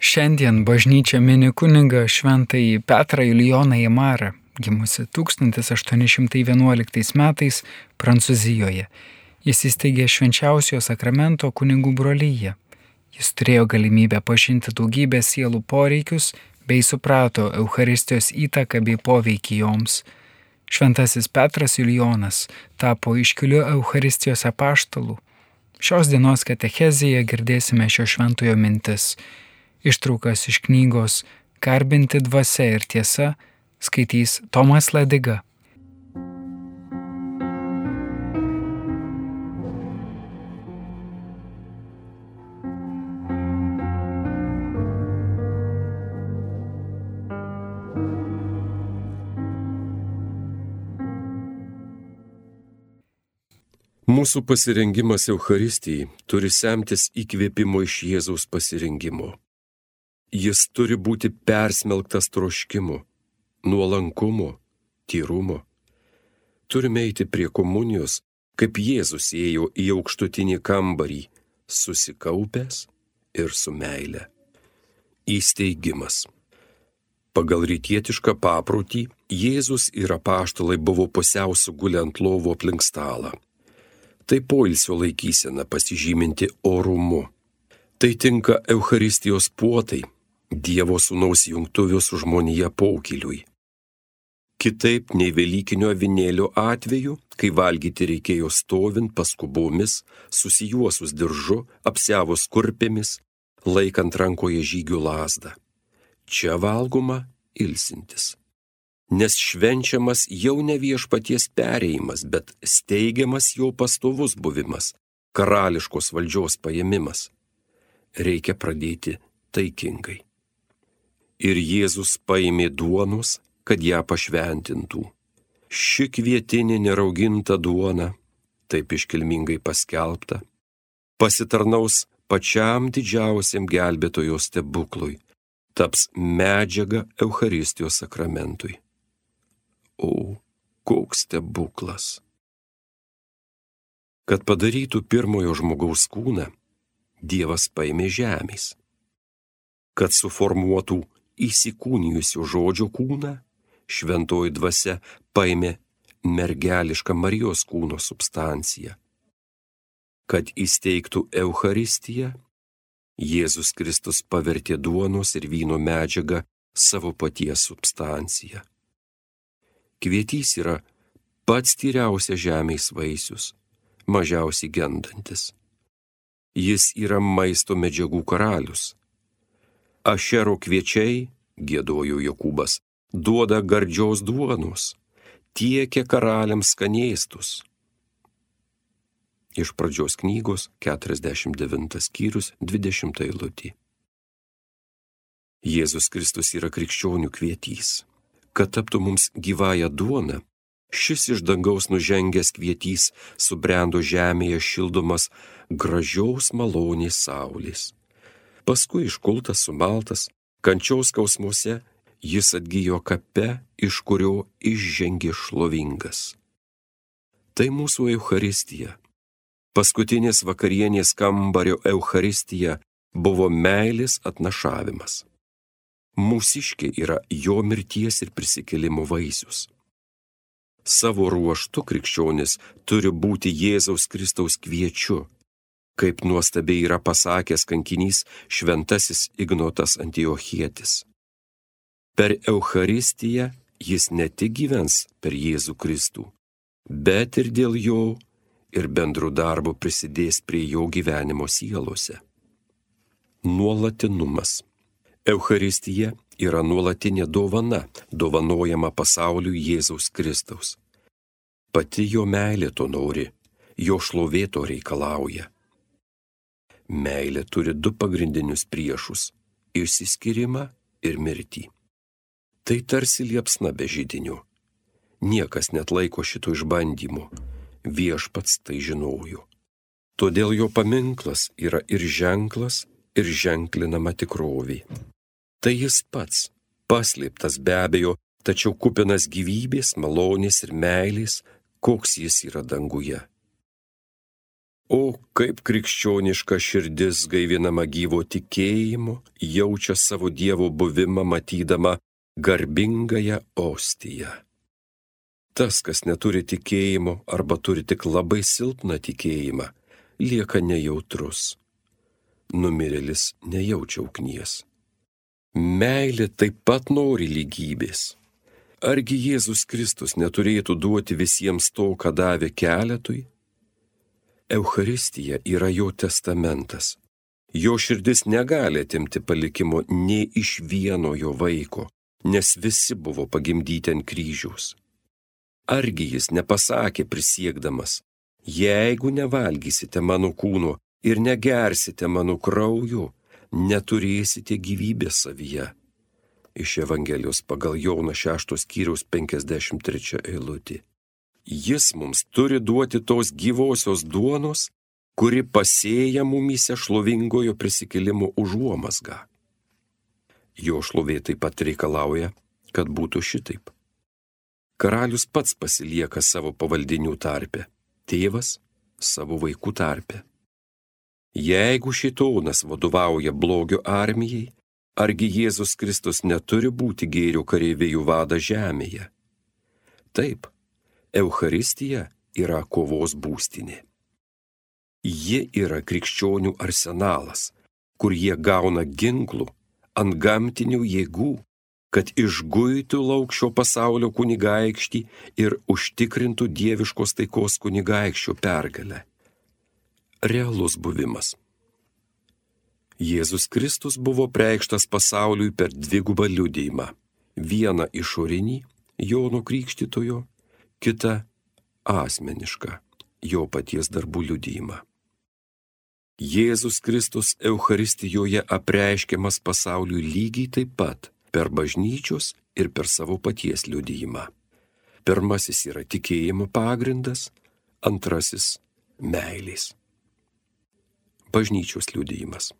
Šiandien bažnyčia mini kunigą šventąjį Petrą Julijoną Jamarą, gimusi 1811 metais Prancūzijoje. Jis įsteigė švenčiausiojo sakramento kunigų brolyje. Jis turėjo galimybę pažinti daugybę sielų poreikius bei suprato Euharistijos įtaką bei poveikį joms. Šventasis Petras Julijonas tapo iškiliu Euharistijos apaštalu. Šios dienos katechezėje girdėsime šio šventojo mintis Ištraukas iš knygos Garbinti dvasia ir tiesa skaitys Tomas Ladiga. Mūsų pasirengimas Euharistijai turi semtis įkvėpimo iš Jėzaus pasirengimo. Jis turi būti persmelktas troškimu, nuolankumu, tyrumu. Turime eiti prie komunijos, kaip Jėzus ėjo į aukštutinį kambarį, susikaupęs ir su meile. Įsteigimas. Pagal rytietišką paprotį Jėzus ir apaštalai buvo pusiau sugulę ant lovo aplink stalą. Tai poilsio laikysena pasižyminti orumu. Tai tinka Euharistijos puotai, Dievo sūnaus jungtuvių su žmonija pokyliui. Kitaip nei Velykinio avinėlio atveju, kai valgyti reikėjo stovint paskubomis, susijuosus diržu, apsiavus kurpėmis, laikant rankoje žygių lasdą. Čia valgoma ilsintis. Nes švenčiamas jau ne viešpaties perėjimas, bet steigiamas jo pastovus buvimas, karališkos valdžios paėmimas. Reikia pradėti taikingai ir Jėzus paėmė duonos, kad ją pašventintų. Ši kvietinė nerauginta duona, taip iškilmingai paskelbta, pasitarnaus pačiam didžiausiam gelbėtojo stebuklui, taps medžiaga Euharistijos sakramentui. O, koks stebuklas! Kad padarytų pirmojo žmogaus kūną, Dievas paėmė žemės. Kad suformuotų įsikūnijusių žodžio kūną, šventoji dvasia paėmė mergelišką Marijos kūno substanciją. Kad įsteigtų Euharistiją, Jėzus Kristus pavertė duonos ir vyno medžiagą savo paties substanciją. Kvietys yra pats tyriausias žemės vaisius, mažiausiai gendantis. Jis yra maisto medžiagų karalius Ašero kviečiai, gėdojo Jokūbas, duoda gardžios duonos, tiekia karaliams skanėstus. Iš pradžios knygos 49 skyrius 20 eilutė. Jėzus Kristus yra krikščionių kvietys. Kad taptų mums gyvąją duoną, šis iš dangaus nužengęs kvietys subrendo žemėje šildomas gražiaus malonės saulės paskui iškultas, sumaltas, kančiaus skausmuose jis atgyjo kape, iš kurio išžengė šlovingas. Tai mūsų Euharistija. Paskutinės vakarienės kambario Euharistija buvo meilės atnašavimas. Mūsiškiai yra jo mirties ir prisikėlimo vaisius. Savo ruoštų krikščionis turi būti Jėzaus Kristaus kviečiu kaip nuostabiai yra pasakęs kankinys šventasis Ignotas Antiochietis. Per Eucharistiją jis ne tik gyvens per Jėzų Kristų, bet ir dėl jo ir bendrų darbų prisidės prie jo gyvenimo sielose. Nuolatinumas. Eucharistija yra nuolatinė dovana, dovanojama pasauliu Jėzaus Kristaus. Pati jo meilė to nori, jo šlovė to reikalauja. Meilė turi du pagrindinius priešus - išsiskyrimą ir mirtį. Tai tarsi liepsna be žydinių. Niekas net laiko šito išbandymu. Viešpats tai žinojo. Todėl jo paminklas yra ir ženklas, ir ženklinama tikrovė. Tai jis pats, paslėptas be abejo, tačiau kupinas gyvybės, malonės ir meilės, koks jis yra danguje. O kaip krikščioniška širdis gaivinama gyvo tikėjimu, jaučia savo Dievo buvimą matydama garbingąją ostiją. Tas, kas neturi tikėjimo arba turi tik labai silpną tikėjimą, lieka nejautrus. Numirėlis nejaučia ugnies. Meilė taip pat nori lygybės. Argi Jėzus Kristus neturėtų duoti visiems to, ką davė keletui? Eucharistija yra jo testamentas. Jo širdis negali atimti palikimo nei iš vieno jo vaiko, nes visi buvo pagimdyti ant kryžiaus. Argi jis nepasakė prisiekdamas, jeigu nevalgysite mano kūno ir negersite mano kraujo, neturėsite gyvybės savyje iš Evangelijos pagal Joną 6 skyriaus 53 eilutį. Jis mums turi duoti tos gyvosios duonos, kuri pasėja mumyse šlovingojo prisikėlimo užuomasgą. Jo šlovė taip pat reikalauja, kad būtų šitaip. Karalius pats pasilieka savo pavaldinių tarpe, tėvas savo vaikų tarpe. Jeigu šitonas vadovauja blogio armijai, Argi Jėzus Kristus neturi būti gėrio kareivėjų vada žemėje? Taip, Euharistija yra kovos būstinė. Ji yra krikščionių arsenalas, kur jie gauna ginklų, ant gamtinių jėgų, kad išguitų laukščio pasaulio kunigaikštį ir užtikrintų dieviškos taikos kunigaikščio pergalę. Realus buvimas. Jėzus Kristus buvo preikštas pasauliui per dvigubą liudėjimą. Vieną išorinį Jono Krikštitojo, kitą asmenišką jo paties darbų liudėjimą. Jėzus Kristus Euharistijoje apreiškiamas pasauliui lygiai taip pat per bažnyčios ir per savo paties liudijimą. Pirmasis yra tikėjimo pagrindas, antrasis - meilės. Bažnyčios liudijimas.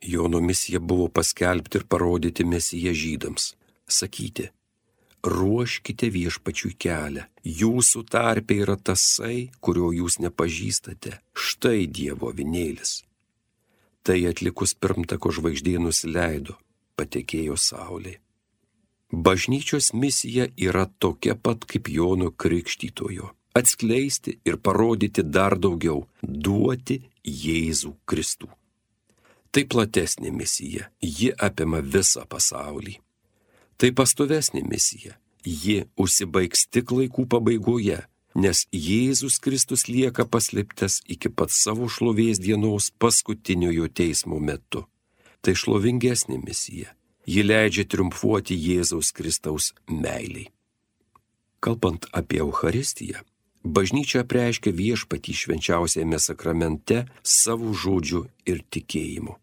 Jono misija buvo paskelbti ir parodyti mesiją žydams, sakyti, ruoškite viešpačiui kelią, jūsų tarpe yra tasai, kurio jūs nepažįstate, štai Dievo vinėlis. Tai atlikus pirmtako žvaigždė nusileido, patekėjo saulė. Bažnyčios misija yra tokia pat kaip Jono Krikštytojo - atskleisti ir parodyti dar daugiau - duoti Jėzų Kristų. Tai platesnė misija, ji apima visą pasaulį. Tai pastovesnė misija, ji užsibaigs tik laikų pabaigoje, nes Jėzus Kristus lieka paslėptas iki pat savo šlovės dienos paskutiniojo teismo metu. Tai šlovingesnė misija, ji leidžia triumfuoti Jėzaus Kristaus meiliai. Kalbant apie Euharistiją, bažnyčia preiškia viešpatį švenčiausiame sakramente savo žodžiu ir tikėjimu.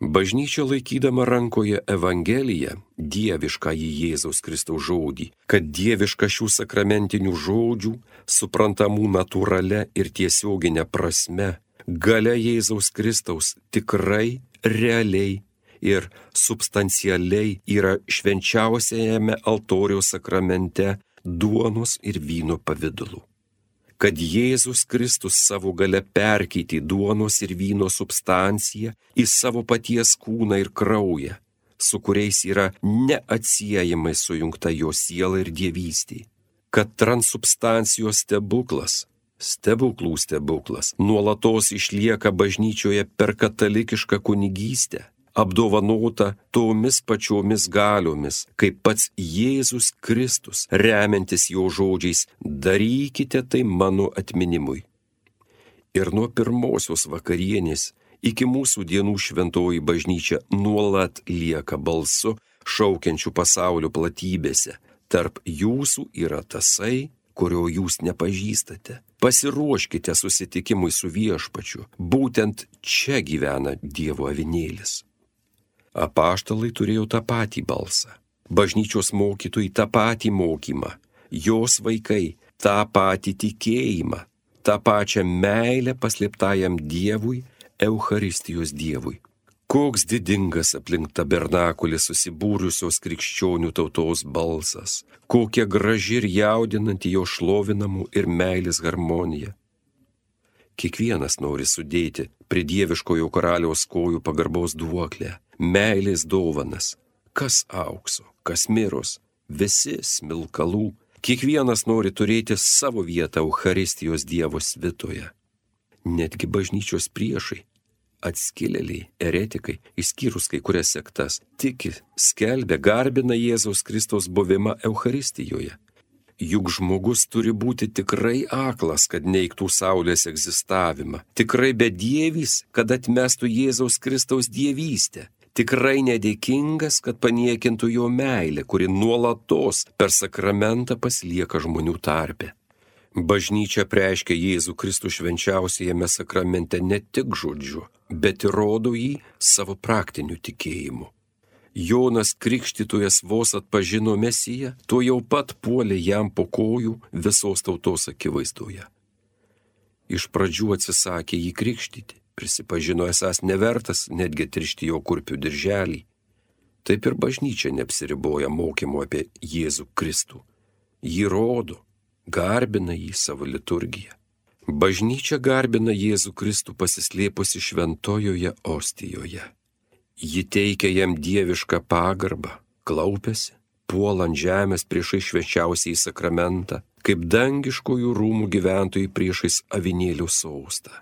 Bažnyčia laikydama rankoje Evangeliją, dievišką į Jėzaus Kristaus žodį, kad dieviška šių sakramentinių žodžių, suprantamų natūrale ir tiesioginė prasme, gale Jėzaus Kristaus tikrai, realiai ir substancialiai yra švenčiausiajame altoriaus sakramente duonos ir vyno pavydalu kad Jėzus Kristus savo gale perkeitė duonos ir vyno substanciją į savo paties kūną ir kraują, su kuriais yra neatsiejamai sujungta jo siela ir dievystė, kad transubstancijos stebuklas stebuklų stebuklas nuolatos išlieka bažnyčioje per katalikišką kunigystę, apdovanota tomis pačiomis galiomis, kaip pats Jėzus Kristus, remiantis jo žodžiais, darykite tai mano atminimui. Ir nuo pirmosios vakarienės iki mūsų dienų šventoji bažnyčia nuolat lieka balsu, šaukiančių pasaulio platybėse. Tarp jūsų yra tasai, kurio jūs nepažįstate. Pasiruoškite susitikimui su viešpačiu. Būtent čia gyvena Dievo avinėlis. Apaštalai turėjo tą patį balsą, bažnyčios mokytojai tą patį mokymą, jos vaikai tą patį tikėjimą, tą pačią meilę paslėptajam Dievui, Eucharistijos Dievui. Koks didingas aplink tabernakulį susibūrusios krikščionių tautos balsas, kokia graži ir jaudinanti jo šlovinamų ir meilės harmonija. Kiekvienas nori sudėti prie dieviškojo karaliaus kojų pagarbaus duoklę, meilės dovanas, kas aukso, kas miros, visi smilkalų, kiekvienas nori turėti savo vietą Euharistijos Dievo svitoje. Netgi bažnyčios priešai, atskilėliai, eretikai, išskyrus kai kurias sektas, tiki, skelbia, garbina Jėzaus Kristaus buvimą Euharistijoje Juk žmogus turi būti tikrai aklas, kad neiktų Saulės egzistavimą, tikrai bedievis, kad atmestų Jėzaus Kristaus dievystę, tikrai nedėkingas, kad paniekintų jo meilę, kuri nuolatos per sakramentą pasilieka žmonių tarpe. Bažnyčia preiškia Jėzų Kristų švenčiausiajame sakramente ne tik žodžiu, bet ir rodo jį savo praktiniu tikėjimu. Jonas Krikštytojas vos atpažino Mesiją, tuo jau pat puolė jam po kojų visos tautos akivaizdoje. Iš pradžių atsisakė jį krikštyti, prisipažino esas nevertas netgi trišti jo kurpių dirželį. Taip ir bažnyčia neapsiriboja mokymu apie Jėzų Kristų. Jį rodo, garbina jį savo liturgiją. Bažnyčia garbina Jėzų Kristų pasislėpusi šventojoje ostijoje. Ji teikia jam dievišką pagarbą, klaupiasi, puolant žemės priešai švečiausiai sakramentą, kaip dangiškųjų rūmų gyventojai priešais avinėlių saustą.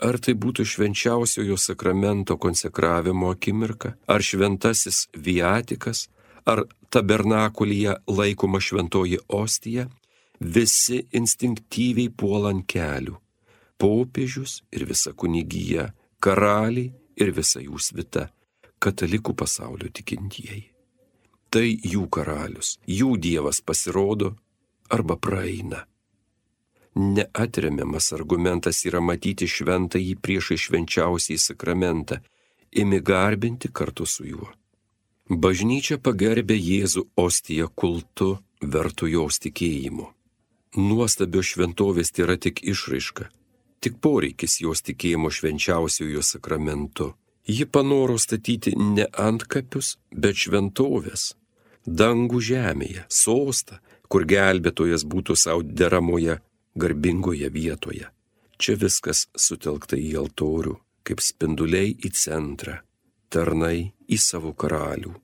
Ar tai būtų švenčiausiojo sakramento konsekravimo akimirka, ar šventasis viatikas, ar tabernakulyje laikoma šventoji ostija, visi instinktyviai puolant kelių - popiežius ir visa kunigyje, karaliai ir visa jų svita - katalikų pasaulio tikintieji. Tai jų karalius, jų dievas pasirodo arba praeina. Neatremiamas argumentas yra matyti šventąjį priešai švenčiausiai sakramentą, imi garbinti kartu su juo. Bažnyčia pagerbė Jėzų ostiją kultu, vertų jos tikėjimu. Nuostabios šventovės tai yra tik išraiška, tik poreikis jos tikėjimo švenčiausiojo sakramentu. Ji panoro statyti ne antkapius, bet šventovės, dangų žemėje, sostą, kur gelbėtojas būtų savo deramoje, garbingoje vietoje. Čia viskas sutelkta į altorių, kaip spinduliai į centrą, tarnai į savo karalių.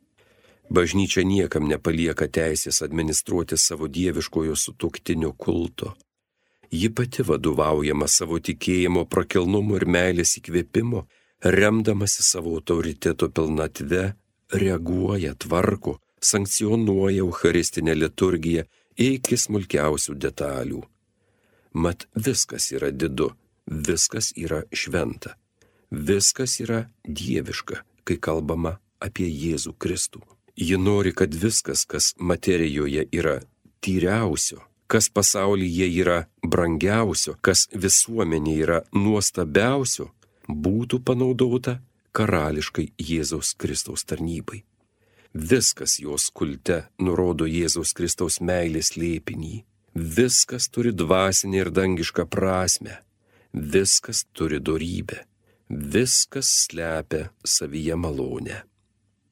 Bažnyčia niekam nepalieka teisės administruoti savo dieviškojo sutuktinio kulto. Ji pati vadovaujama savo tikėjimo prakilnumo ir meilės įkvėpimo, remdamasi savo autoriteto pilnatve, reaguoja, tvarko, sankcionuoja Eucharistinę liturgiją iki smulkiausių detalių. Mat viskas yra didu, viskas yra šventa, viskas yra dieviška, kai kalbama apie Jėzų Kristų. Ji nori, kad viskas, kas materijoje yra tyriausio, kas pasaulyje yra brangiausio, kas visuomenė yra nuostabiausio, būtų panaudota karališkai Jėzaus Kristaus tarnybai. Viskas jos kulte nurodo Jėzaus Kristaus meilės lėpinį, viskas turi dvasinę ir dangišką prasme, viskas turi dorybę, viskas slepia savyje malonę.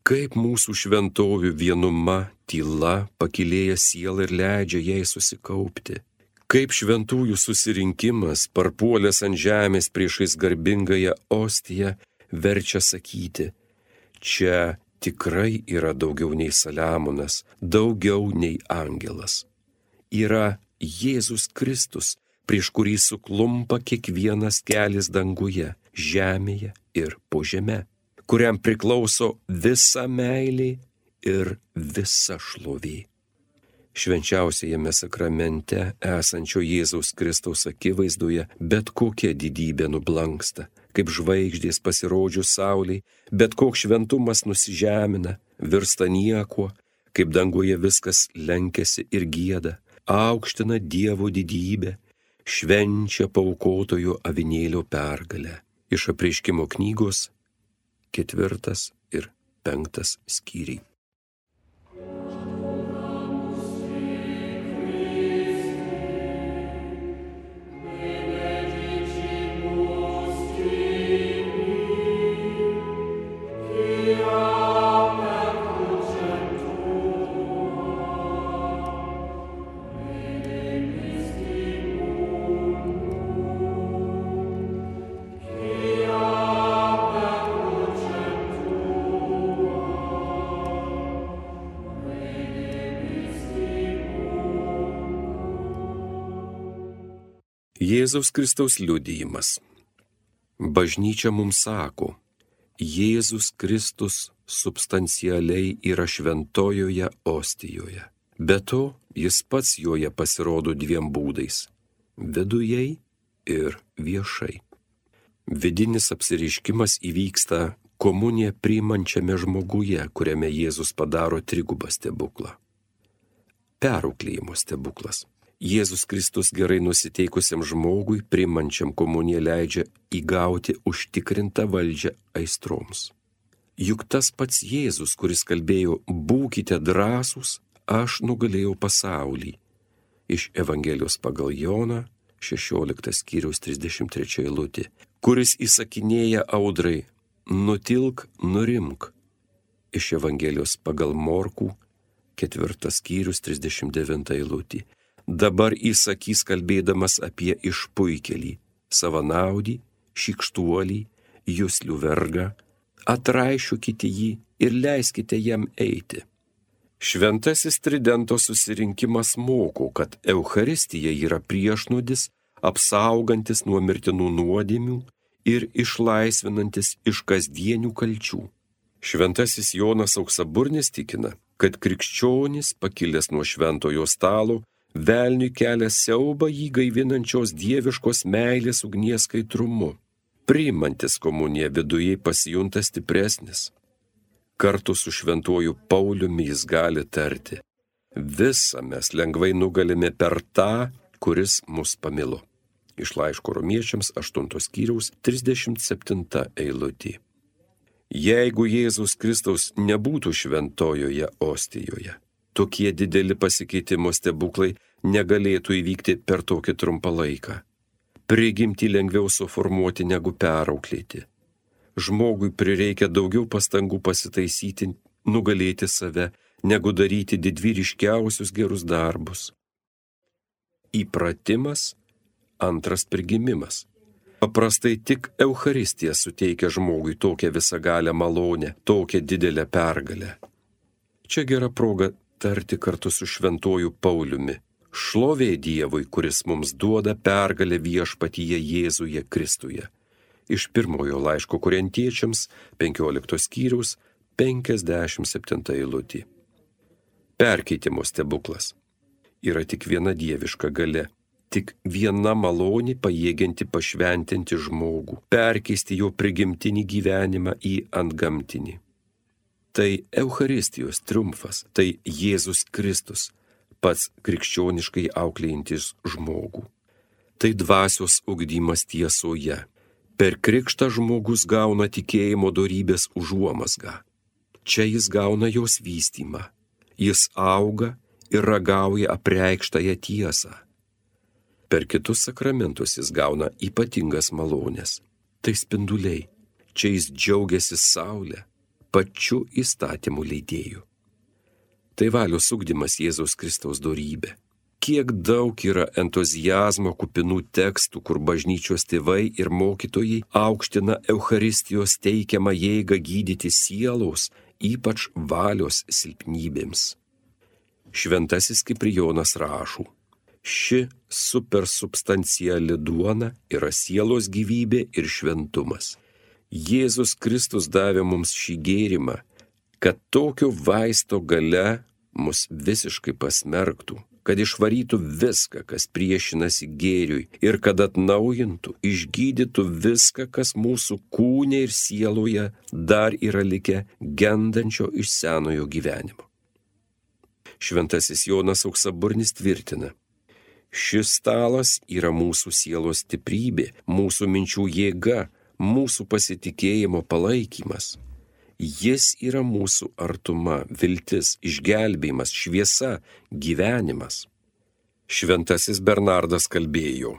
Kaip mūsų šventovių vienuma, tyla pakilėja sielą ir leidžia jai susikaupti. Kaip šventųjų susirinkimas, parpuolęs ant žemės priešais garbingąją ostiją, verčia sakyti, čia tikrai yra daugiau nei Saliamonas, daugiau nei angelas. Yra Jėzus Kristus, prieš kurį suklumpa kiekvienas kelias danguje, žemėje ir po žemė kuriam priklauso visa meilė ir visa šlovė. Švenčiausiajame sakramente esančio Jėzaus Kristaus akivaizdoje bet kokia didybė nublanksta, kaip žvaigždės pasirodžius sauliai, bet koks šventumas nusižemina, virsta niekuo, kaip danguje viskas lenkėsi ir gėda, aukština Dievo didybę, švenčia paukotojo avinėlio pergalę. Iš apreiškimo knygos ketvirtas ir penktas skyriai. Jėzaus Kristaus liudijimas. Bažnyčia mums sako, Jėzus Kristus substancialiai yra šventojoje ostijoje. Be to, jis pats joje pasirodo dviem būdais - vidujei ir viešai. Vidinis apsiriškimas įvyksta komuniją priimančiame žmoguje, kuriame Jėzus padaro trigubą stebuklą. Perauklėjimo stebuklas. Jėzus Kristus gerai nusiteikusiam žmogui, primančiam komuniją, leidžia įgauti užtikrintą valdžią aistroms. Juk tas pats Jėzus, kuris kalbėjo, būkite drąsūs, aš nugalėjau pasaulį. Iš Evangelijos pagal Joną 16 skyriaus 33 eilutė, kuris įsakinėja audrai, nutilk, nurimk. Iš Evangelijos pagal Morkų 4 skyrius 39 eilutė dabar įsakys kalbėdamas apie išpuikelį, savanaudį, šikštuolį, jūslių vergą, atraišukite jį ir leiskite jam eiti. Šventasis tridento susirinkimas moko, kad Euharistija yra priešnudis, apsaugantis nuo mirtinų nuodėmių ir išlaisvinantis iš kasdienių kalčių. Šventasis Jonas Auksaburnis tikina, kad krikščionis, pakilęs nuo šventojo stalo, velniui kelia siaubą jį gaivinančios dieviškos meilės ugnies skaidrumu. Priimantis komuniją viduje pasijunta stipresnis. Kartu su šventuoju Pauliumi jis gali tarti. Visą mes lengvai nugalime per tą, kuris mus pamilo. Iš laiško romiečiams 8 skyriaus 37 eilutė. Jeigu Jėzus Kristaus nebūtų šventojoje ostijoje, tokie dideli pasikeitimo stebuklai negalėtų įvykti per tokį trumpą laiką. Prigimti lengviau suformuoti negu perauklėti. Žmogui prireikia daugiau pastangų pasitaisyti, nugalėti save, negu daryti didvyriškiausius gerus darbus. Įpratimas - antras prigimimas. Paprastai tik Euharistija suteikia žmogui tokią visagalę malonę, tokią didelę pergalę. Čia gera proga tarti kartu su šventuoju Pauliumi. Šlovė Dievui, kuris mums duoda pergalę viešpatyje Jėzuje Kristuje. Iš pirmojo laiško kuriantiečiams 15 skyrius 57 eilutė. Perkeitimo stebuklas. Yra tik viena dieviška gale, tik viena malonė pajėgianti pašventinti žmogų, perkeisti jo prigimtinį gyvenimą į antgamtinį. Tai Euharistijos triumfas, tai Jėzus Kristus, pats krikščioniškai auklėjantis žmogų. Tai dvasios ugdymas tiesoje. Per krikštą žmogus gauna tikėjimo darybės užuomasgą. Čia jis gauna jos vystymą. Jis auga ir ragauja apreikštąją tiesą. Per kitus sakramentus jis gauna ypatingas malonės. Tai spinduliai. Čia jis džiaugiasi saulė pačiu įstatymų leidėju. Tai valios ugdymas Jėzaus Kristaus darybė. Kiek daug yra entuzijazmo kupinų tekstų, kur bažnyčios tėvai ir mokytojai aukština Euharistijos teikiamą jėgą gydyti sielos, ypač valios silpnybėms. Šventasis Kiprijonas rašo, ši supersubstanciali duona yra sielos gyvybė ir šventumas. Jėzus Kristus davė mums šį gėrimą, kad tokio vaisto gale mus visiškai pasmerktų, kad išvarytų viską, kas priešinasi gėriui ir kad atnaujintų, išgydytų viską, kas mūsų kūne ir sieloje dar yra likę gendančio iš senojo gyvenimo. Šventasis Jonas Auksaburnis tvirtina, šis stalas yra mūsų sielos stiprybė, mūsų minčių jėga, mūsų pasitikėjimo palaikymas. Jis yra mūsų artuma, viltis, išgelbėjimas, šviesa, gyvenimas. Šventasis Bernardas kalbėjo,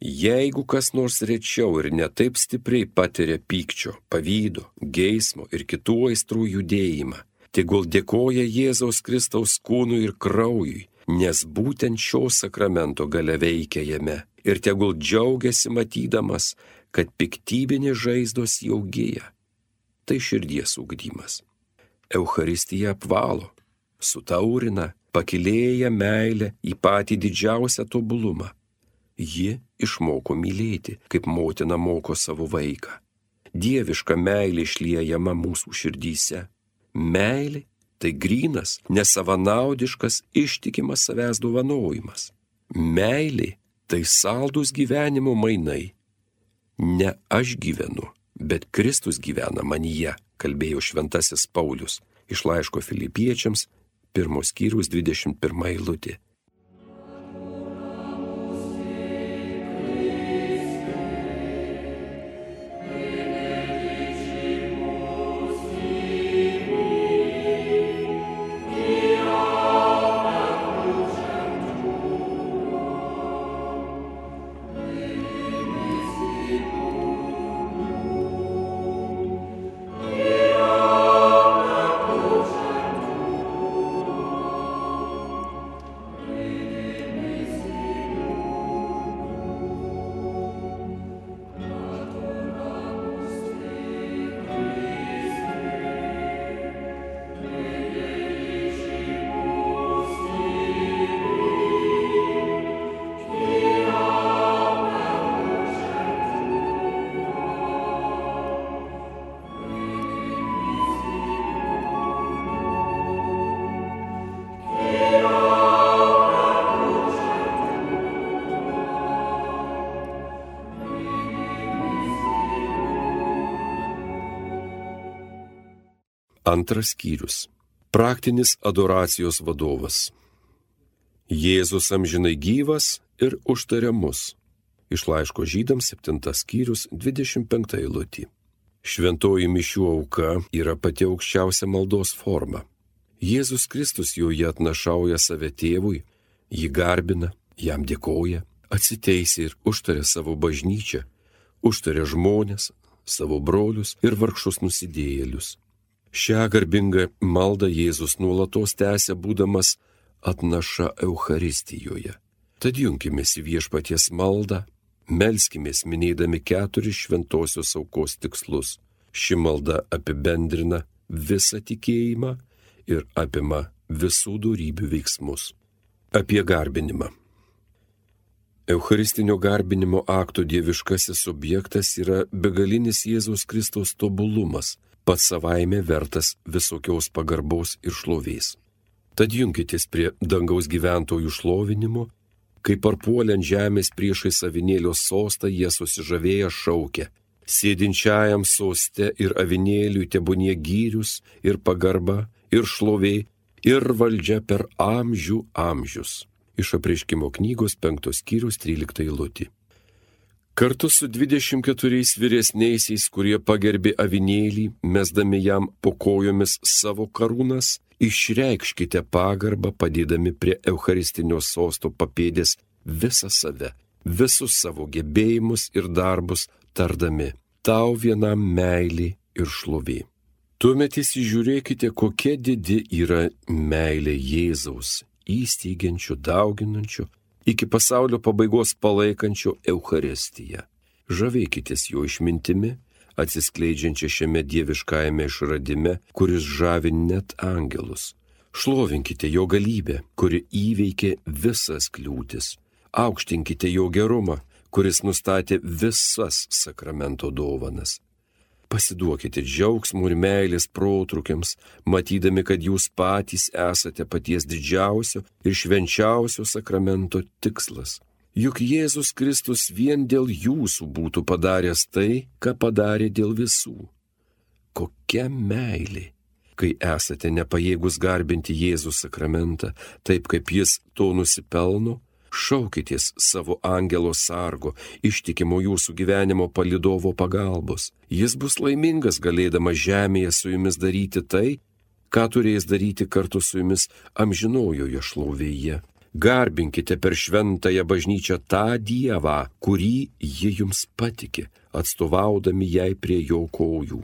jeigu kas nors rečiau ir netaip stipriai patiria pykčio, pavydo, geismo ir kitų aistrų judėjimą, tegul dėkoja Jėzaus Kristaus kūnui ir kraujui, nes būtent šio sakramento gale veikia jame ir tegul džiaugiasi matydamas, kad piktybinės žaizdos jau gyja. Tai širdies ugdymas. Euharistija apvalo, sutaurina, pakilėja meilę į patį didžiausią tobulumą. Ji išmoko mylėti, kaip motina moko savo vaiką. Dieviška meilė išliejama mūsų širdyse. Meilė tai grynas, nesavanaudiškas, ištikimas savęs dovanojimas. Meilė tai saldus gyvenimo mainai. Ne aš gyvenu, bet Kristus gyvena manyje, kalbėjo šventasis Paulius iš laiško filipiečiams, pirmos skyrius 21 eilutė. Antras skyrius. Praktinis adoracijos vadovas. Jėzus amžinai gyvas ir užtariamus. Iš laiško žydams 7 skyrius 25 eilutį. Šventoji mišių auka yra pati aukščiausia maldos forma. Jėzus Kristus joje atnašauja save tėvui, jį garbina, jam dėkoja, atsiteisė ir užtarė savo bažnyčią, užtarė žmonės, savo brolius ir vargšus nusidėjėlius. Šią garbingą maldą Jėzus nuolatos tęsia būdamas atnaša Euharistijoje. Tad junkimės į viešpaties maldą, melskimės minėdami keturis šventosios aukos tikslus. Ši malda apibendrina visą tikėjimą ir apima visų darybių veiksmus. Apie garbinimą. Eucharistinio garbinimo akto dieviškasis objektas yra begalinis Jėzaus Kristaus tobulumas pats savaime vertas visokios pagarbos ir šlovės. Tad junkitės prie dangaus gyventojų šlovinimo, kai parpuoliant žemės priešai savinėlio sostą jie susižavėję šaukia. Sėdinčiajam soste ir avinėliui tebūnie gyrius ir pagarba ir šlovė ir valdžia per amžių amžius. Iš apreiškimo knygos 5 skyrius 13 eilutė. Kartu su 24 vyresniaisiais, kurie pagerbė avinėlį, mesdami jam po kojomis savo karūnas, išreikškite pagarbą padėdami prie Eucharistinio sosto papėdės visą save, visus savo gebėjimus ir darbus tardami - tau vienam meilį ir šlovė. Tuomet įsižiūrėkite, kokia didi yra meilė Jėzaus, įsteigiančių, dauginančių, iki pasaulio pabaigos palaikančio Eucharistiją. Žavėkitės jo išmintimi, atsiskleidžiančia šiame dieviškajame išradime, kuris žavi net angelus. Šlovinkite jo galybę, kuri įveikė visas kliūtis. Aukštinkite jo gerumą, kuris nustatė visas sakramento dovanas. Pasiduokite džiaugsmų ir meilės protrukiams, matydami, kad jūs patys esate paties didžiausio ir švenčiausio sakramento tikslas. Juk Jėzus Kristus vien dėl jūsų būtų padaręs tai, ką padarė dėl visų. Kokia meilė, kai esate nepajėgus garbinti Jėzų sakramentą taip, kaip jis to nusipelno, šaukitės savo angelo sargo, ištikimo jūsų gyvenimo palidovo pagalbos. Jis bus laimingas galėdamas žemėje su jumis daryti tai, ką turės daryti kartu su jumis amžinojoje šlovėje. Garbinkite per šventąją bažnyčią tą Dievą, kurį ji jums patikė, atstovaudami jai prie jo kojų.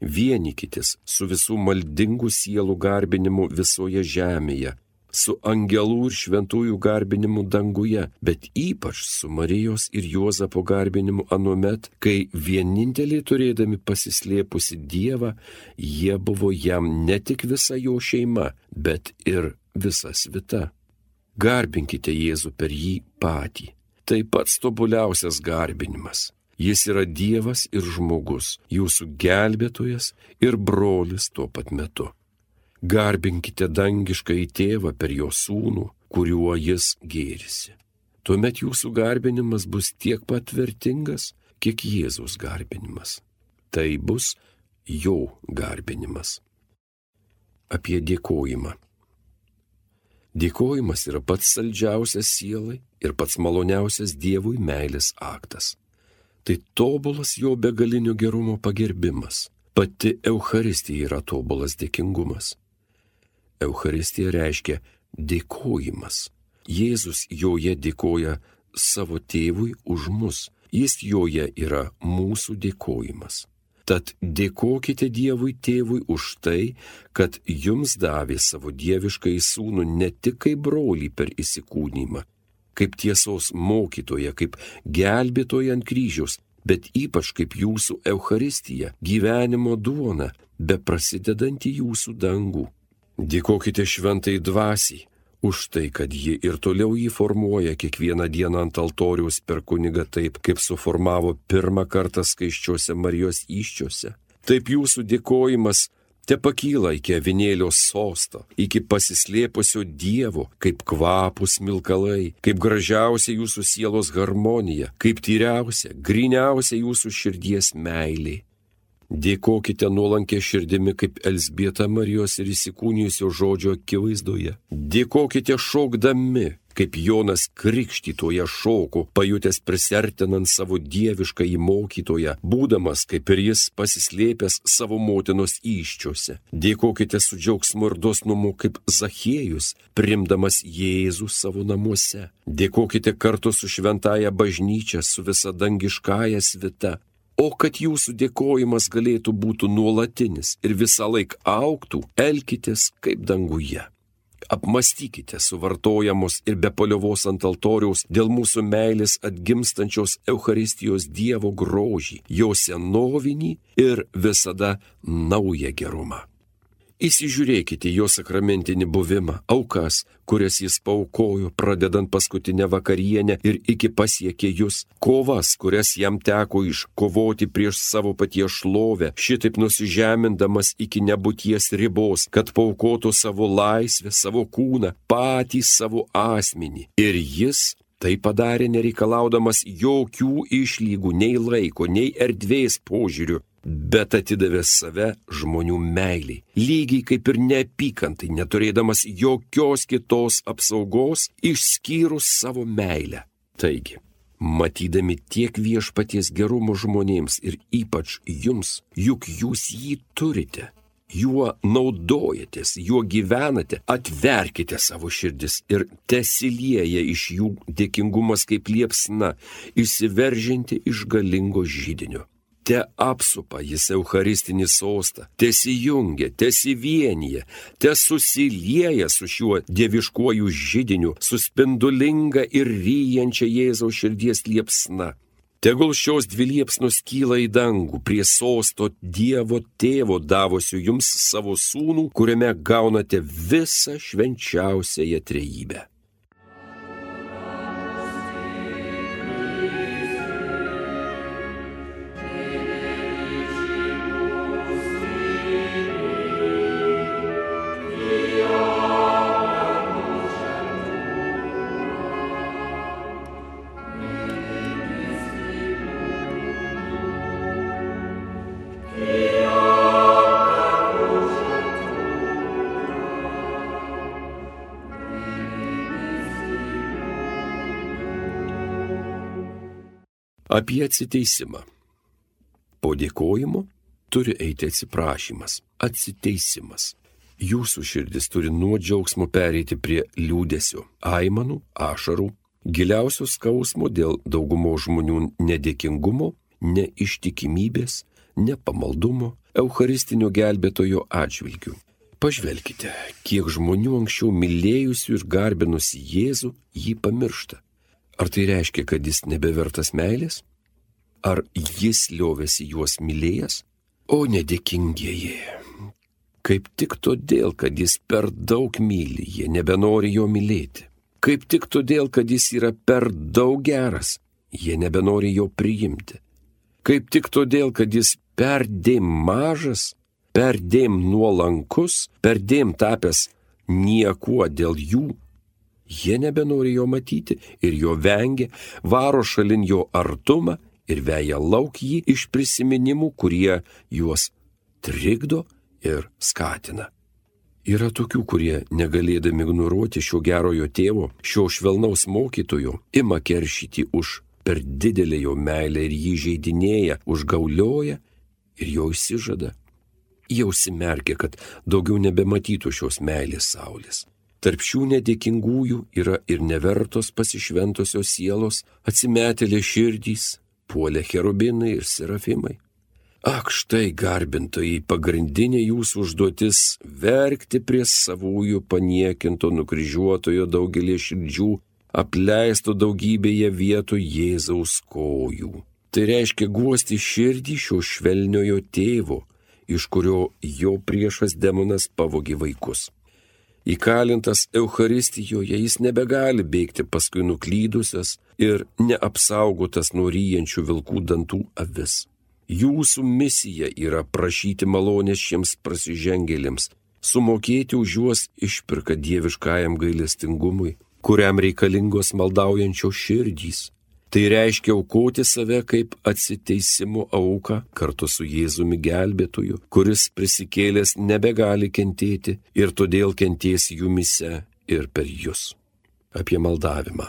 Vienykitės su visų maldingų sielų garbinimu visoje žemėje, su angelų ir šventųjų garbinimu danguje, bet ypač su Marijos ir Juozapo garbinimu anuomet, kai vieninteliai turėdami pasislėpusi Dievą, jie buvo jam ne tik visa jo šeima, bet ir visa svita. Garbinkite Jėzų per jį patį. Tai pats tobuliausias garbinimas. Jis yra Dievas ir žmogus, jūsų gelbėtojas ir brolis tuo pat metu. Garbinkite dangišką į tėvą per jo sūnų, kuriuo jis gėrisi. Tuomet jūsų garbinimas bus tiek pat vertingas, kiek Jėzaus garbinimas. Tai bus jo garbinimas. Apie dėkojimą. Dėkojimas yra pats saldžiausias sielai ir pats maloniausias Dievui meilės aktas. Tai tobulas jo begalinio gerumo pagerbimas. Pati Euharistija yra tobulas dėkingumas. Euharistija reiškia dėkojimas. Jėzus joje dėkoja savo tėvui už mus. Jis joje yra mūsų dėkojimas. Tad dėkokite Dievui tėvui už tai, kad jums davė savo dieviškai sūnų ne tik kaip brolį per įsikūnymą, kaip tiesos mokytoja, kaip gelbėtoja ant kryžiaus, bet ypač kaip jūsų Euharistija, gyvenimo duona, be prasidedantį jūsų dangų. Dėkokite šventai dvasiai už tai, kad ji ir toliau jį formuoja kiekvieną dieną ant altoriaus per kunigą taip, kaip suformavo pirmą kartą skaiščiuose Marijos iščiuose. Taip jūsų dėkojimas te pakyla iki avinėlio sosto, iki pasislėpusio Dievo, kaip kvapus milkalai, kaip gražiausia jūsų sielos harmonija, kaip tyriausia, griniausia jūsų širdies meilė. Dėkokite nuolankė širdimi kaip Elsbieta Marijos ir įsikūnijusio žodžio akivaizdoje. Dėkokite šokdami, kaip Jonas Krikštytoje šoko, pajutęs prisertinant savo dievišką įmokytoją, būdamas kaip ir jis pasislėpęs savo motinos iščiose. Dėkokite su džiaugsmu ir dosnumu kaip Zachiejus, primdamas Jėzų savo namuose. Dėkokite kartu su šventaja bažnyčia, su visa dangiškąja svita, O kad jūsų dėkojimas galėtų būti nuolatinis ir visą laiką auktų, elkitės kaip danguje. Apmastykite suvartojamos ir be paliovos ant altoriaus dėl mūsų meilės atgimstančios Euharistijos Dievo grožį, jo senovinį ir visada naują gerumą. Įsižiūrėkite jo sakramentinį buvimą, aukas, kurias jis paukojo, pradedant paskutinę vakarienę ir iki pasiekė jūs, kovas, kurias jam teko iškovoti prieš savo paties šlovę, šitaip nusižemindamas iki nebūties ribos, kad paukotų savo laisvę, savo kūną, patį savo asmenį. Ir jis Tai padarė nereikalaudamas jokių išlygų, nei laiko, nei erdvės požiūrių, bet atidavė save žmonių meiliai, lygiai kaip ir neapykantai, neturėdamas jokios kitos apsaugos išskyrus savo meilę. Taigi, matydami tiek viešpaties gerumo žmonėms ir ypač jums, juk jūs jį turite, juo naudojatės, juo gyvenate, atverkite savo širdis ir tesilieja iš jų dėkingumas kaip liepsna, išsiveržinti iš galingo žydinio te apsupa jis Eucharistinį sostą, tesijungia, tesivienyje, te susilieja su šiuo dieviškuoju žydiniu, su spindulinga ir ryjančia Jėzaus širdies liepsna. Tegul šios dvi liepsnos kyla į dangų prie sosto Dievo tėvo davusiu jums savo sūnų, kuriame gaunate visą švenčiausiąją trejybę. Apie atsiteisimą. Po dėkojimo turi eiti atsiprašymas, atsiteisimas. Jūsų širdis turi nuo džiaugsmo pereiti prie liūdėsio, aimanų, ašarų, giliausio skausmo dėl daugumo žmonių nedėkingumo, neištikimybės, nepamaldumo, Eucharistinio gelbėtojo atžvilgių. Pažvelkite, kiek žmonių anksčiau mylėjusių ir garbinusi Jėzų jį pamiršta. Ar tai reiškia, kad jis nebevertas meilės? Ar jis liovėsi juos mylėjęs? O nedėkingieji. Kaip tik todėl, kad jis per daug myli, jie nebenori jo mylėti. Kaip tik todėl, kad jis yra per daug geras, jie nebenori jo priimti. Kaip tik todėl, kad jis perdėm mažas, perdėm nuolankus, perdėm tapęs niekuo dėl jų, jie nebenori jo matyti ir jo vengia, varo šalin jo artumą ir veja lauk jį iš prisiminimų, kurie juos trikdo ir skatina. Yra tokių, kurie, negalėdami ignoruoti šio gerojo tėvo, šio švelnaus mokytojo, ima keršyti už per didelę jo meilę ir jį žaidinėja, užgaulioja ir jo išsižada. Jie užsimerkia, kad daugiau nebematytų šios meilės saulės. Tarp šių nedėkingųjų yra ir nevertos pasišventosios sielos, atsimetėlė širdys, puolė cherubinai ir serafimai. Ak štai garbintojai, pagrindinė jūsų užduotis - verkti prie savųjų paniekinto nukryžiuotojo daugelį širdžių, apleisto daugybėje vietų Jėzaus kojų. Tai reiškia guosti širdį šio švelniojo tėvo, iš kurio jo priešas demonas pavogi vaikus. Įkalintas Euharistijoje jis nebegali bėgti paskui nuklydusias ir neapsaugotas nuo ryjančių vilkų dantų avis. Jūsų misija yra prašyti malonės šiems prasižengėlėms, sumokėti už juos išpirką dieviškajam gailestingumui, kuriam reikalingos maldaujančios širdys. Tai reiškia aukoti save kaip atsiteisimo auką kartu su Jėzumi gelbėtoju, kuris prisikėlęs nebegali kentėti ir todėl kenties jumise ir per jūs. Apie maldavimą.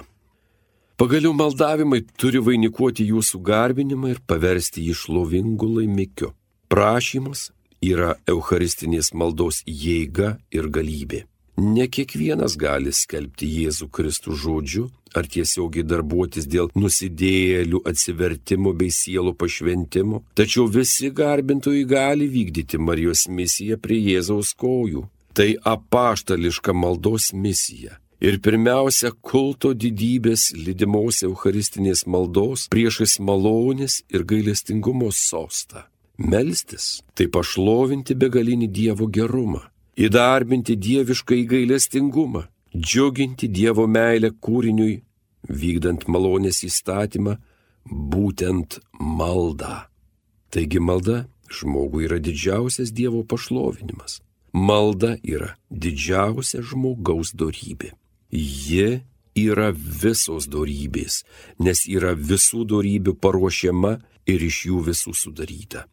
Pagaliau maldavimai turi vainikuoti jūsų garbinimą ir paversti jį šlovingu laimikiu. Prašymas yra Eucharistinės maldos jėga ir galybė. Ne kiekvienas gali skelbti Jėzų Kristų žodžiu ar tiesiogiai darbuotis dėl nusidėjėlių atsivertimo bei sielų pašventimo, tačiau visi garbintojai gali vykdyti Marijos misiją prie Jėzaus kojų. Tai apaštališka maldos misija ir pirmiausia kulto didybės lydimos Eucharistinės maldos priešais malonės ir gailestingumo sostą. Melstis tai pašlovinti begalinį Dievo gerumą, įdarbinti dievišką įgailestingumą, džiuginti Dievo meilę kūriniui, vykdant malonės įstatymą, būtent maldą. Taigi malda žmogui yra didžiausias Dievo pašlovinimas. Malda yra didžiausia žmogaus darybė. Ji yra visos darybės, nes yra visų darybių paruošiama ir iš jų visų sudaryta.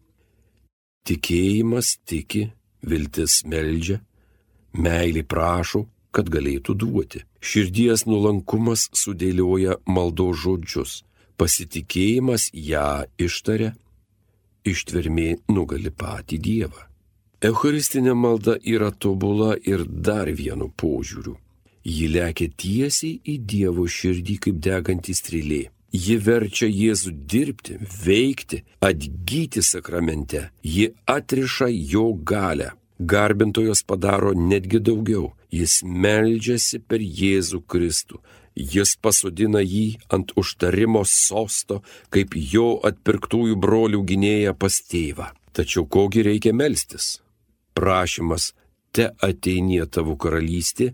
Tikėjimas tiki, viltis meldžia, meilį prašo, kad galėtų duoti. Širdies nulankumas sudėlioja maldo žodžius, pasitikėjimas ją ištaria, ištvermė nugali patį Dievą. Eucharistinė malda yra tobula ir dar vienu požiūriu Ji lekia tiesiai į Dievo širdį kaip degantis strėlė. Ji verčia Jėzų dirbti, veikti, atgyti sakramente. Ji atriša jo galę. Garbintojas padaro netgi daugiau. Jis meldžiasi per Jėzų Kristų. Jis pasodina jį ant užtarimo sosto, kaip jo atpirktųjų brolių gynėja pas tėvą. Tačiau kogi reikia melstis? Prašymas, te ateinie tavo karalystė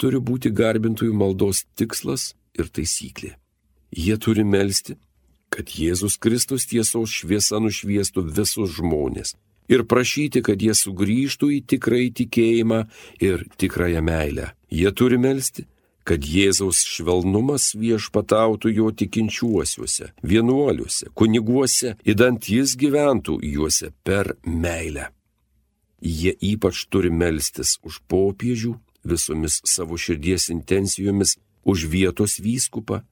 turi būti garbintojų maldos tikslas ir taisyklė. Jie turi melstį, kad Jėzus Kristus tiesos šviesa nušviestų visus žmonės ir prašyti, kad jie sugrįžtų į tikrąjį tikėjimą ir tikrąją meilę. Jie turi melstį, kad Jėzaus švelnumas viešpatautų jo tikinčiuosiuose, vienuoliuose, kuniguose, įdant jis gyventų juose per meilę. Jie ypač turi melstis už popiežių, visomis savo širdies intencijomis už vietos vyskupą,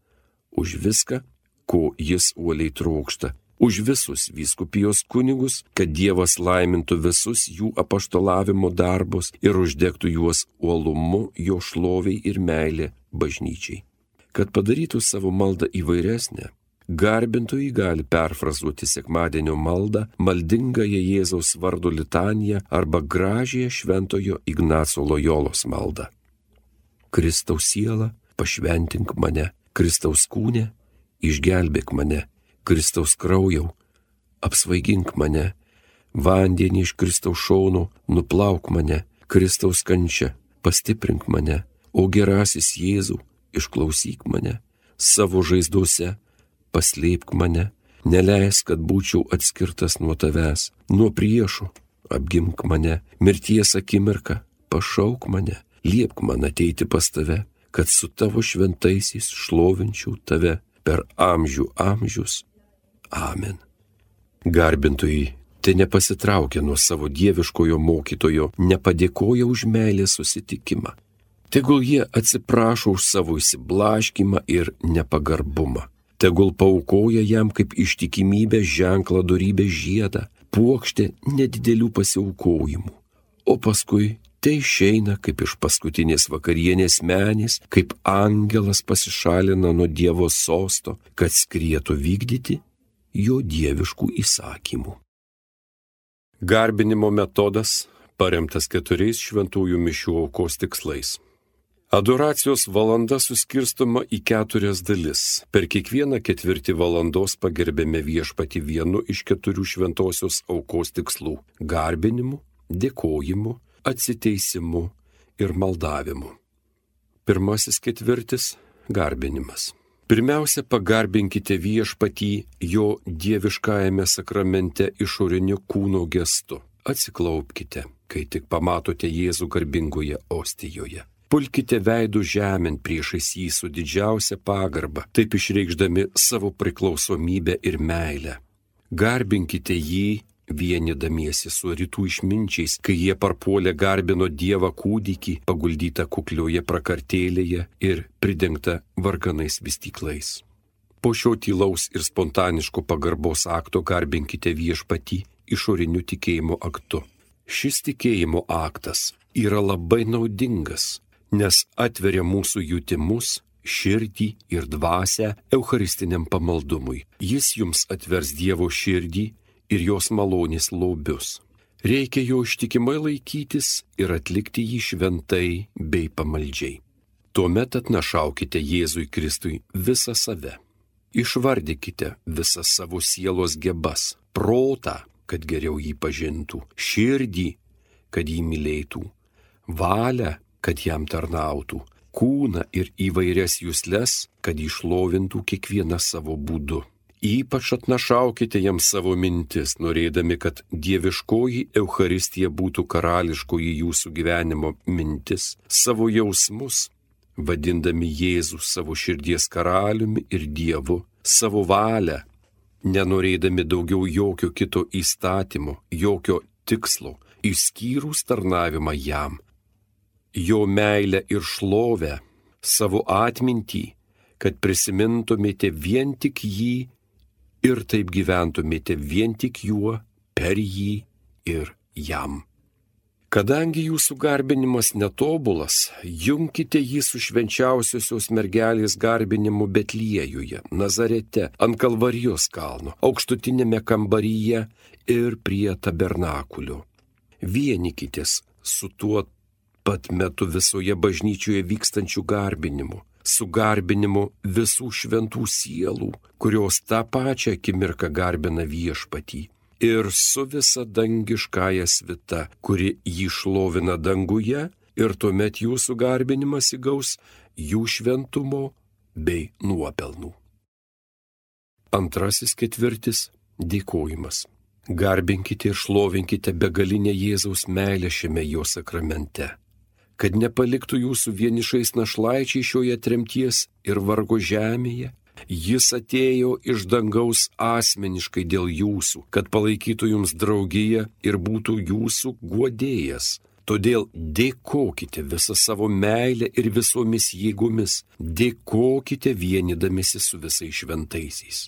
už viską, ko jis uoliai trokšta, už visus vyskupijos kunigus, kad Dievas laimintų visus jų apaštalavimo darbus ir uždegtų juos uolumu jo šloviai ir meilė bažnyčiai. Kad padarytų savo maldą įvairesnę, Garbintojai gali perfrazuoti sekmadienio maldą, maldingąją Jėzaus vardo litaniją arba gražiąją šventojo Ignaco Lojolos maldą. Kristaus siela, pašventink mane, Kristaus kūne, išgelbėk mane, Kristaus kraujau, apsvaigink mane, vandenį iš Kristaus šauno, nuplauk mane, Kristaus kančia, pastiprink mane, o gerasis Jėzau, išklausyk mane, savo žaizdose paslėpk mane, neleis, kad būčiau atskirtas nuo tavęs, nuo priešų, apgimk mane, mirties akimirką, pašauk mane, liepk man ateiti pas tave, kad su tavo šventaisiais šlovinčiau tave per amžių amžius. Amen. Garbintojai, te nepasitraukia nuo savo dieviškojo mokytojo, nepadėkoja už meilės susitikimą. Tegul jie atsiprašo už savo įsiblaškimą ir nepagarbumą. Tegul paukoja jam kaip ištikimybę ženklą darybę žiedą, puokštę nedidelių pasiaukojimų. O paskui tai išeina kaip iš paskutinės vakarienės menės, kaip angelas pasišalina nuo Dievo sosto, kad skrietų vykdyti jo dieviškų įsakymų. Garbinimo metodas paremtas keturiais šventųjų mišių aukos tikslais. Adoracijos valanda suskirstoma į keturias dalis. Per kiekvieną ketvirtį valandos pagerbėme viešpati vienu iš keturių šventosios aukos tikslų - garbinimu, dėkojimu, atsiteisimu ir maldavimu. Pirmasis ketvirtis - garbinimas. Pirmiausia, pagarbinkite viešpatį jo dieviškajame sakramente išoriniu kūno gestu. Atsiklaupkite, kai tik pamatote Jėzų garbingoje ostijoje. Pulkite veidų žemėn priešais jį su didžiausia pagarba, taip išreikšdami savo priklausomybę ir meilę. Garbinkite jį, vienydamiesi su rytų išminčiais, kai jie parpuolė garbino Dievą kūdikį, paguldytą kuklioje prakartėlėje ir pridengtą varganais vystyklais. Po šio tylaus ir spontaniško pagarbos akto garbinkite viešpatį išoriniu tikėjimo aktu. Šis tikėjimo aktas yra labai naudingas, nes atveria mūsų jutimus, širdį ir dvasę eucharistiniam pamaldumui. Jis jums atvers Dievo širdį ir jos malonės lobius. Reikia jo ištikimai laikytis ir atlikti jį šventai bei pamaldžiai. Tuomet atnašaukite Jėzui Kristui visą save. Išvardykite visas savo sielos gebas, protą, kad geriau jį pažintų, širdį, kad jį mylėtų, valią, kad jam tarnautų, kūną ir įvairias jūsles, kad išlovintų kiekvieną savo būdu. Ypač atnašaukite jam savo mintis, norėdami, kad dieviškoji Euharistija būtų karališkoji jūsų gyvenimo mintis, savo jausmus, vadindami Jėzų savo širdies karaliumi ir Dievu, savo valią, nenorėdami daugiau jokio kito įstatymo, jokio tikslo, išskyrus tarnavimą jam. Jo meilę ir šlovę, savo atmintį, kad prisimintumėte vien tik jį ir taip gyventumėte vien tik juo, per jį ir jam. Kadangi jūsų garbinimas netobulas, jungkite jį su švenčiausiosios mergelės garbinimu Betliejuje, Nazarete, ant Kalvarijos kalno, aukštutinėme kambaryje ir prie tabernakulio. Vienykitės su tuo pat metu visoje bažnyčioje vykstančių garbinimų, su garbinimu visų šventų sielų, kurios tą pačią akimirką garbina viešpatį, ir su visa dangiškąja svita, kuri jį šlovina danguje, ir tuomet jūsų garbinimas įgaus jų šventumo bei nuopelnų. Antrasis ketvirtis - dėkojimas. Garbinkite ir šlovinkite begalinę Jėzaus meilę šiame jo sakramente kad nepaliktų jūsų vienišais našlaičiai šioje tremties ir vargo žemėje. Jis atėjo iš dangaus asmeniškai dėl jūsų, kad palaikytų jums draugiją ir būtų jūsų guodėjas. Todėl dėkokite visą savo meilę ir visomis jėgomis, dėkokite vienydamėsi su visais šventaisiais.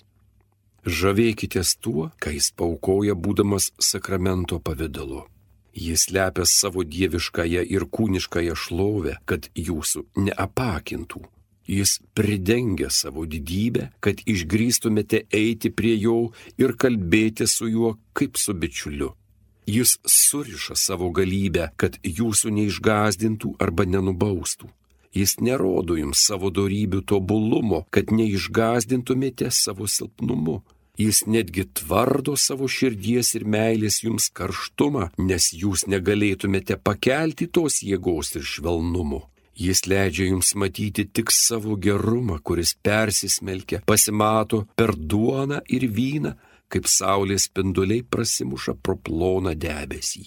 Žavėkitės tuo, ką jis paukoja būdamas sakramento pavydalu. Jis lepia savo dieviškąją ir kūniškąją šlovę, kad jūsų neapakintų. Jis pridengia savo didybę, kad išgrįstumėte eiti prie jo ir kalbėti su juo kaip su bičiuliu. Jis suriša savo galybę, kad jūsų neišgazdintų arba nenubaustų. Jis nerodo jums savo darybių tobulumo, kad neišgazdintumėte savo silpnumu. Jis netgi tvardo savo širdies ir meilės jums karštumą, nes jūs negalėtumėte pakelti tos jėgos ir švelnumo. Jis leidžia jums matyti tik savo gerumą, kuris persismelkia, pasimato per duoną ir vyną, kaip saulės spinduliai prasimuša pro ploną debesį.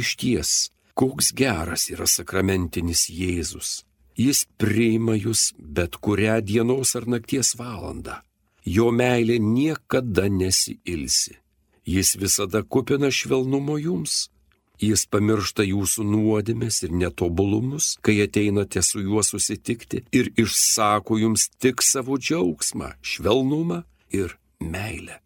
Iš ties, koks geras yra sakramentinis Jėzus. Jis priima jūs bet kurią dienos ar nakties valandą. Jo meilė niekada nesiilsi. Jis visada kupina švelnumo jums Jis pamiršta jūsų nuodėmės ir netobulumus, kai ateinate su juo susitikti ir išsako jums tik savo džiaugsmą, švelnumą ir meilę.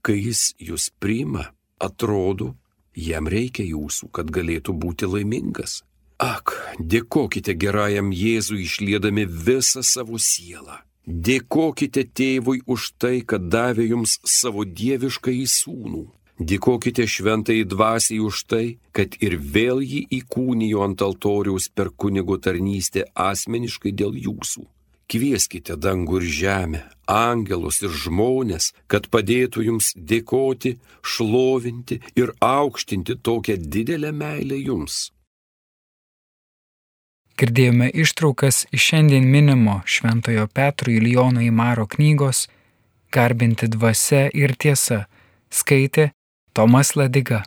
Kai jis jūs priima, atrodo, jam reikia jūsų, kad galėtų būti laimingas. Ak, dėkokite gerajam Jėzui išliedami visą savo sielą. Dėkokite tėvui už tai, kad davė jums savo dievišką įsūnų. Dėkokite šventai dvasiai už tai, kad ir vėl jį įkūnijo ant altoriaus per kunigo tarnystę asmeniškai dėl jūsų. Kvieskite dangų ir žemę, angelus ir žmonės, kad padėtų jums dėkoti, šlovinti ir aukštinti tokią didelę meilę jums. Girdėjome ištraukas iš šiandien minimo Šventojo Petro Ilijono įmaro knygos Garbinti dvasia ir tiesa skaitė Tomas Ladiga.